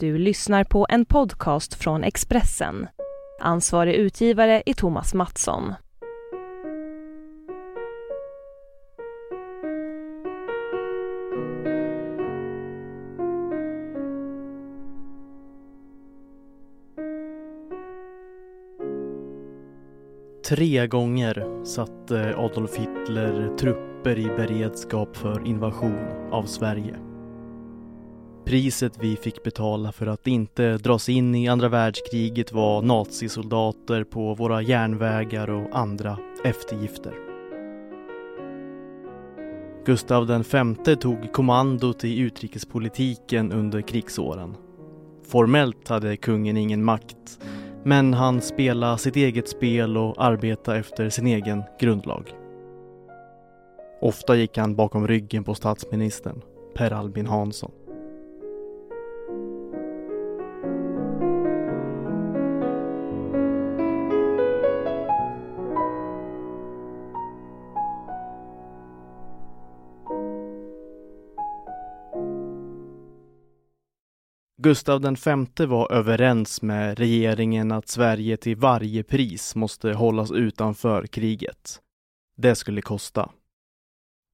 Du lyssnar på en podcast från Expressen. Ansvarig utgivare är Thomas Mattsson. Tre gånger satte Adolf Hitler trupper i beredskap för invasion av Sverige. Priset vi fick betala för att inte dras in i andra världskriget var nazisoldater på våra järnvägar och andra eftergifter. Gustav V tog kommandot i utrikespolitiken under krigsåren. Formellt hade kungen ingen makt men han spelade sitt eget spel och arbetade efter sin egen grundlag. Ofta gick han bakom ryggen på statsministern, Per Albin Hansson. Gustav V var överens med regeringen att Sverige till varje pris måste hållas utanför kriget. Det skulle kosta.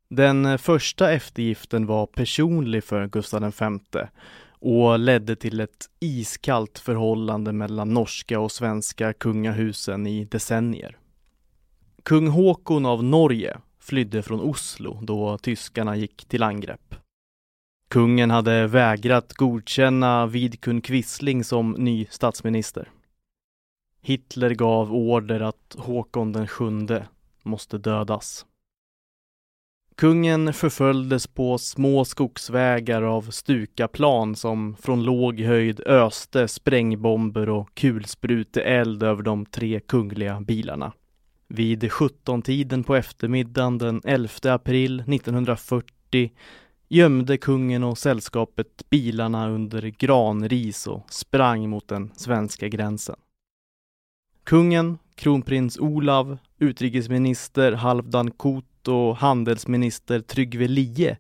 Den första eftergiften var personlig för Gustav V och ledde till ett iskallt förhållande mellan norska och svenska kungahusen i decennier. Kung Håkon av Norge flydde från Oslo då tyskarna gick till angrepp. Kungen hade vägrat godkänna Vidkun Quisling som ny statsminister. Hitler gav order att Håkon den sjunde måste dödas. Kungen förföljdes på små skogsvägar av Stukaplan som från låg höjd öste sprängbomber och kulspruteeld över de tre kungliga bilarna. Vid 17-tiden på eftermiddagen den 11 april 1940 gömde kungen och sällskapet bilarna under granris och sprang mot den svenska gränsen. Kungen, kronprins Olav, utrikesminister Halvdan Koht och handelsminister Tryggve Lie,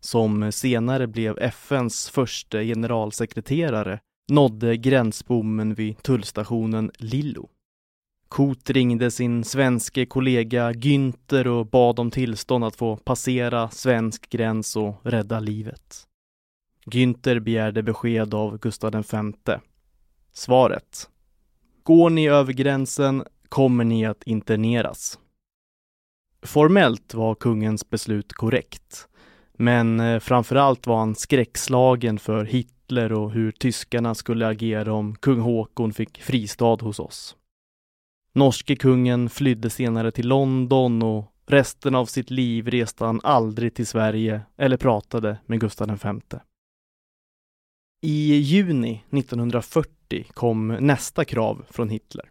som senare blev FNs första generalsekreterare, nådde gränsbommen vid tullstationen Lillo. Kot ringde sin svenske kollega Günther och bad om tillstånd att få passera svensk gräns och rädda livet. Günther begärde besked av Gustav V. Svaret. Går ni över gränsen kommer ni att interneras. Formellt var kungens beslut korrekt, men eh, framförallt var han skräckslagen för Hitler och hur tyskarna skulle agera om kung Håkon fick fristad hos oss. Norske kungen flydde senare till London och resten av sitt liv reste han aldrig till Sverige eller pratade med Gustav V. I juni 1940 kom nästa krav från Hitler.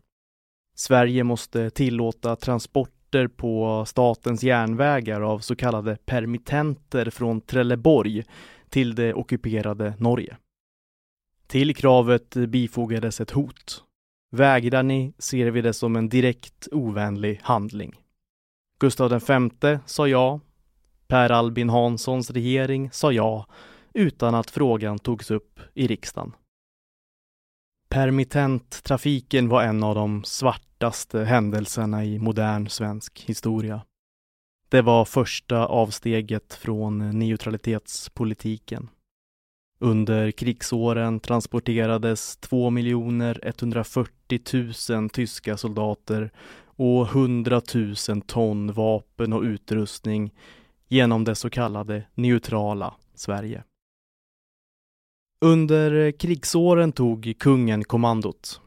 Sverige måste tillåta transporter på statens järnvägar av så kallade permittenter från Trelleborg till det ockuperade Norge. Till kravet bifogades ett hot Vägrar ni ser vi det som en direkt ovänlig handling. Gustav V sa ja. Per Albin Hanssons regering sa ja utan att frågan togs upp i riksdagen. Permittenttrafiken var en av de svartaste händelserna i modern svensk historia. Det var första avsteget från neutralitetspolitiken. Under krigsåren transporterades 2 140 40 000 tyska soldater och 100 000 ton vapen och utrustning genom det så kallade neutrala Sverige. Under krigsåren tog kungen kommandot.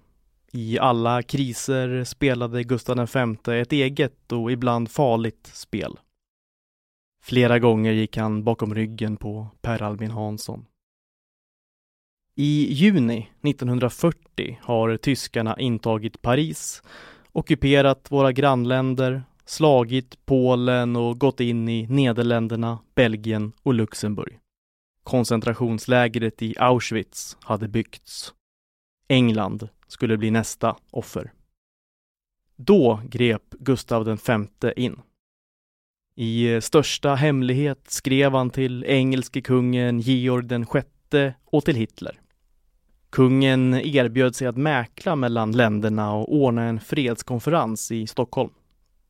I alla kriser spelade Gustav V ett eget och ibland farligt spel. Flera gånger gick han bakom ryggen på Per Albin Hansson. I juni 1940 har tyskarna intagit Paris, ockuperat våra grannländer, slagit Polen och gått in i Nederländerna, Belgien och Luxemburg. Koncentrationslägret i Auschwitz hade byggts. England skulle bli nästa offer. Då grep Gustav V in. I största hemlighet skrev han till engelske kungen Georg VI och till Hitler. Kungen erbjöd sig att mäkla mellan länderna och ordna en fredskonferens i Stockholm.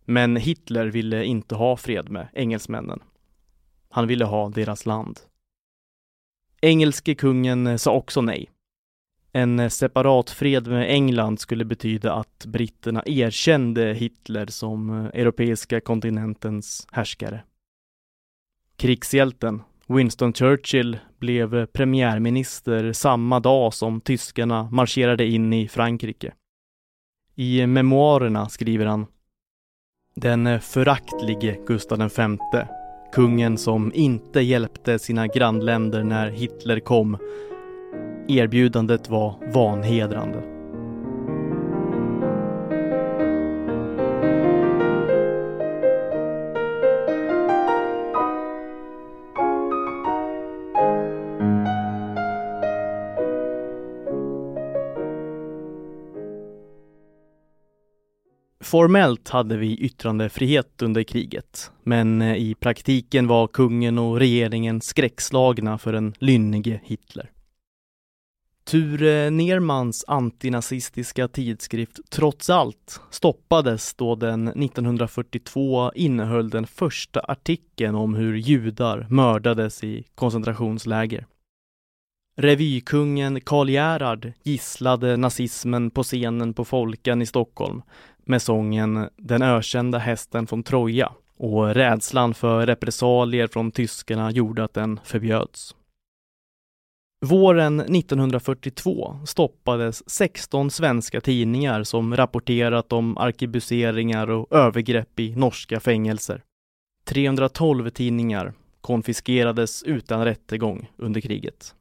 Men Hitler ville inte ha fred med engelsmännen. Han ville ha deras land. Engelske kungen sa också nej. En separat fred med England skulle betyda att britterna erkände Hitler som eh, europeiska kontinentens härskare. Krigshjälten Winston Churchill blev premiärminister samma dag som tyskarna marscherade in i Frankrike. I memoarerna skriver han Den föraktlige Gustav V, kungen som inte hjälpte sina grannländer när Hitler kom. Erbjudandet var vanhedrande. Formellt hade vi yttrandefrihet under kriget, men eh, i praktiken var kungen och regeringen skräckslagna för den lynnige Hitler. Ture Nermans antinazistiska tidskrift Trots allt stoppades då den 1942 innehöll den första artikeln om hur judar mördades i koncentrationsläger. Revykungen Karl Gerhard gisslade nazismen på scenen på Folkan i Stockholm med sången Den ökända hästen från Troja och rädslan för repressalier från tyskarna gjorde att den förbjöds. Våren 1942 stoppades 16 svenska tidningar som rapporterat om arkebuseringar och övergrepp i norska fängelser. 312 tidningar konfiskerades utan rättegång under kriget.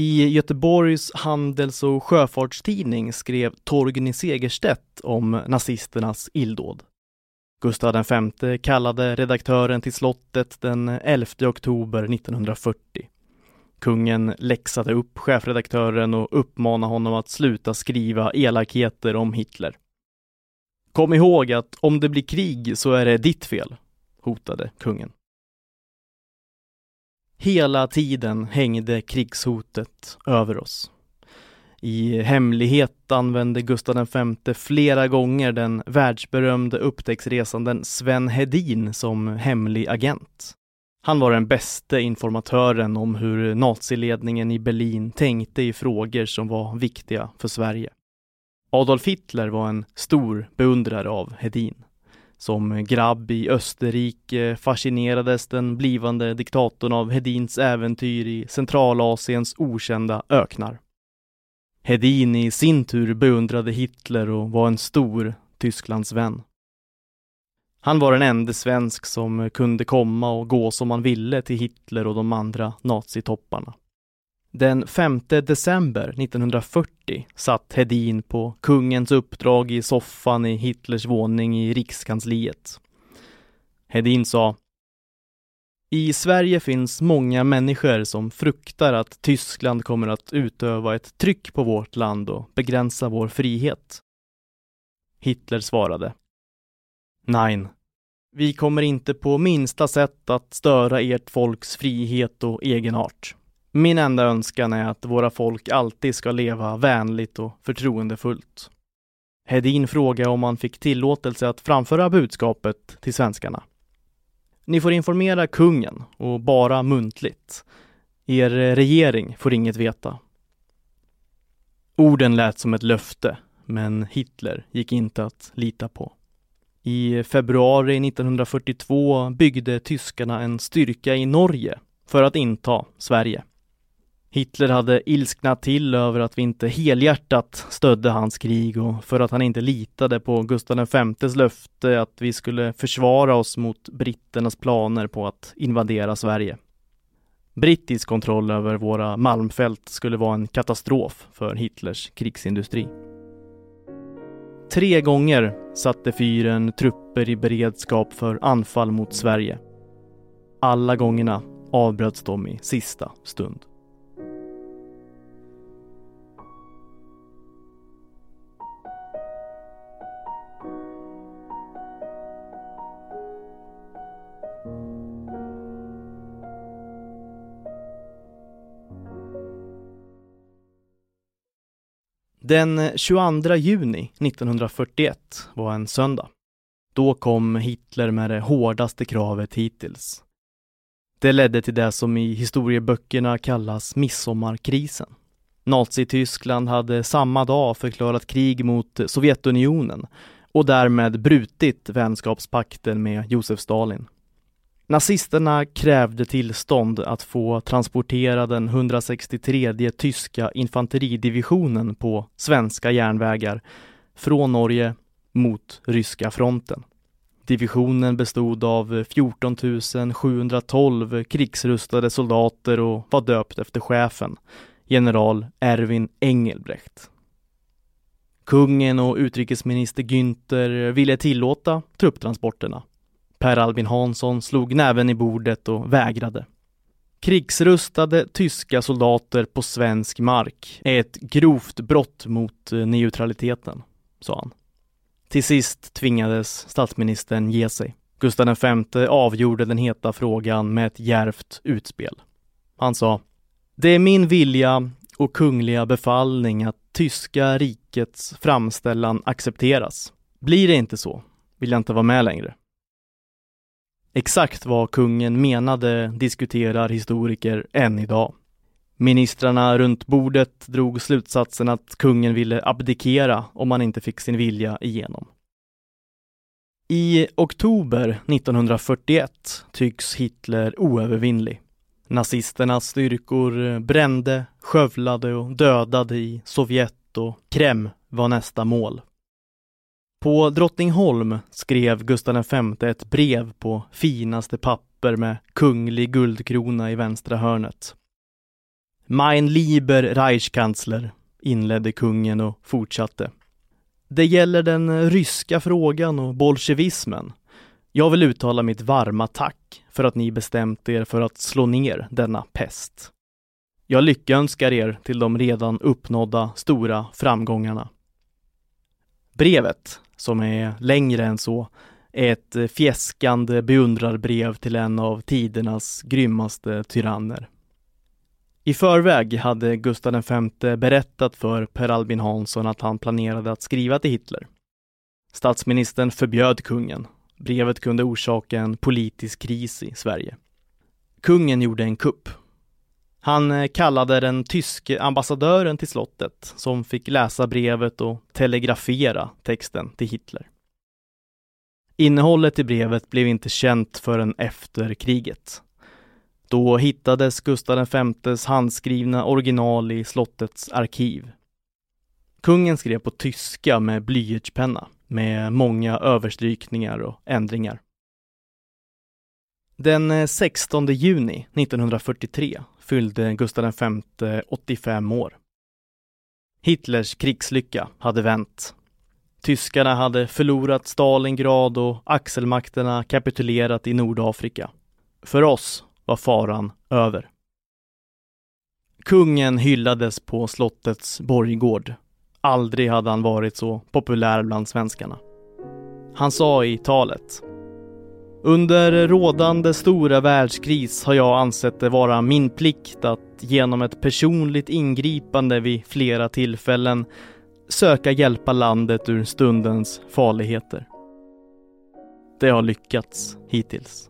I Göteborgs handels och sjöfartstidning skrev Torgny Segerstedt om nazisternas illdåd. Gustav V kallade redaktören till slottet den 11 oktober 1940. Kungen läxade upp chefredaktören och uppmanade honom att sluta skriva elakheter om Hitler. Kom ihåg att om det blir krig så är det ditt fel, hotade kungen. Hela tiden hängde krigshotet över oss. I hemlighet använde Gustav V flera gånger den världsberömde upptäcktsresanden Sven Hedin som hemlig agent. Han var den bästa informatören om hur naziledningen i Berlin tänkte i frågor som var viktiga för Sverige. Adolf Hitler var en stor beundrare av Hedin. Som grabb i Österrike fascinerades den blivande diktatorn av Hedins äventyr i Centralasiens okända öknar. Hedin i sin tur beundrade Hitler och var en stor Tysklands vän. Han var den enda svensk som kunde komma och gå som han ville till Hitler och de andra nazitopparna. Den 5 december 1940 satt Hedin på kungens uppdrag i soffan i Hitlers våning i rikskansliet. Hedin sa i Sverige finns många människor som fruktar att Tyskland kommer att utöva ett tryck på vårt land och begränsa vår frihet. Hitler svarade Nej, vi kommer inte på minsta sätt att störa ert folks frihet och egenart. Min enda önskan är att våra folk alltid ska leva vänligt och förtroendefullt. Hedin frågade om han fick tillåtelse att framföra budskapet till svenskarna. Ni får informera kungen och bara muntligt. Er regering får inget veta. Orden lät som ett löfte, men Hitler gick inte att lita på. I februari 1942 byggde tyskarna en styrka i Norge för att inta Sverige. Hitler hade ilsknat till över att vi inte helhjärtat stödde hans krig och för att han inte litade på Gustav Vs löfte att vi skulle försvara oss mot britternas planer på att invadera Sverige. Brittisk kontroll över våra malmfält skulle vara en katastrof för Hitlers krigsindustri. Tre gånger satte fyren trupper i beredskap för anfall mot Sverige. Alla gångerna avbröts de i sista stund. Den 22 juni 1941 var en söndag. Då kom Hitler med det hårdaste kravet hittills. Det ledde till det som i historieböckerna kallas midsommarkrisen. Nazityskland hade samma dag förklarat krig mot Sovjetunionen och därmed brutit vänskapspakten med Josef Stalin. Nazisterna krävde tillstånd att få transportera den 163 tyska infanteridivisionen på svenska järnvägar från Norge mot ryska fronten. Divisionen bestod av 14 712 krigsrustade soldater och var döpt efter chefen, general Erwin Engelbrecht. Kungen och utrikesminister Günther ville tillåta trupptransporterna. Per Albin Hansson slog näven i bordet och vägrade. Krigsrustade tyska soldater på svensk mark är ett grovt brott mot eh, neutraliteten, sa han. Till sist tvingades statsministern ge sig. Gustav V avgjorde den heta frågan med ett järvt utspel. Han sa Det är min vilja och kungliga befallning att tyska rikets framställan accepteras. Blir det inte så vill jag inte vara med längre. Exakt vad kungen menade diskuterar historiker än idag. Ministrarna runt bordet drog slutsatsen att kungen ville abdikera om han inte fick sin vilja igenom. I oktober 1941 tycks Hitler oövervinnlig. Nazisternas styrkor brände, skövlade och dödade i Sovjet och Krem var nästa mål. På Drottningholm skrev Gustav V ett brev på finaste papper med kunglig guldkrona i vänstra hörnet. Mein lieber Reichskanzler, inledde kungen och fortsatte. Det gäller den ryska frågan och bolsjevismen. Jag vill uttala mitt varma tack för att ni bestämt er för att slå ner denna pest. Jag lyckönskar er till de redan uppnådda stora framgångarna. Brevet, som är längre än så, är ett eh, fjäskande beundrarbrev till en av tidernas grymmaste tyranner. I förväg hade Gustav V berättat för Per Albin Hansson att han planerade att skriva till Hitler. Statsministern förbjöd kungen. Brevet kunde orsaka en politisk kris i Sverige. Kungen gjorde en kupp. Han eh, kallade den tyske ambassadören till slottet som fick läsa brevet och telegrafera texten till Hitler. Innehållet i brevet blev inte känt förrän efter kriget. Då hittades Gustav Vs handskrivna original i slottets arkiv. Kungen skrev på tyska med blyertspenna med många överstrykningar och ändringar. Den eh, 16 juni 1943 fyllde Gustav V 85 år. Hitlers krigslycka hade vänt. Tyskarna hade förlorat Stalingrad och axelmakterna kapitulerat i Nordafrika. För oss var faran över. Kungen hyllades på slottets borggård. Aldrig hade han varit så populär bland svenskarna. Han sa i talet under rådande stora världskris har jag ansett det vara min plikt att genom ett personligt ingripande vid flera tillfällen söka hjälpa landet ur stundens farligheter. Det har lyckats hittills.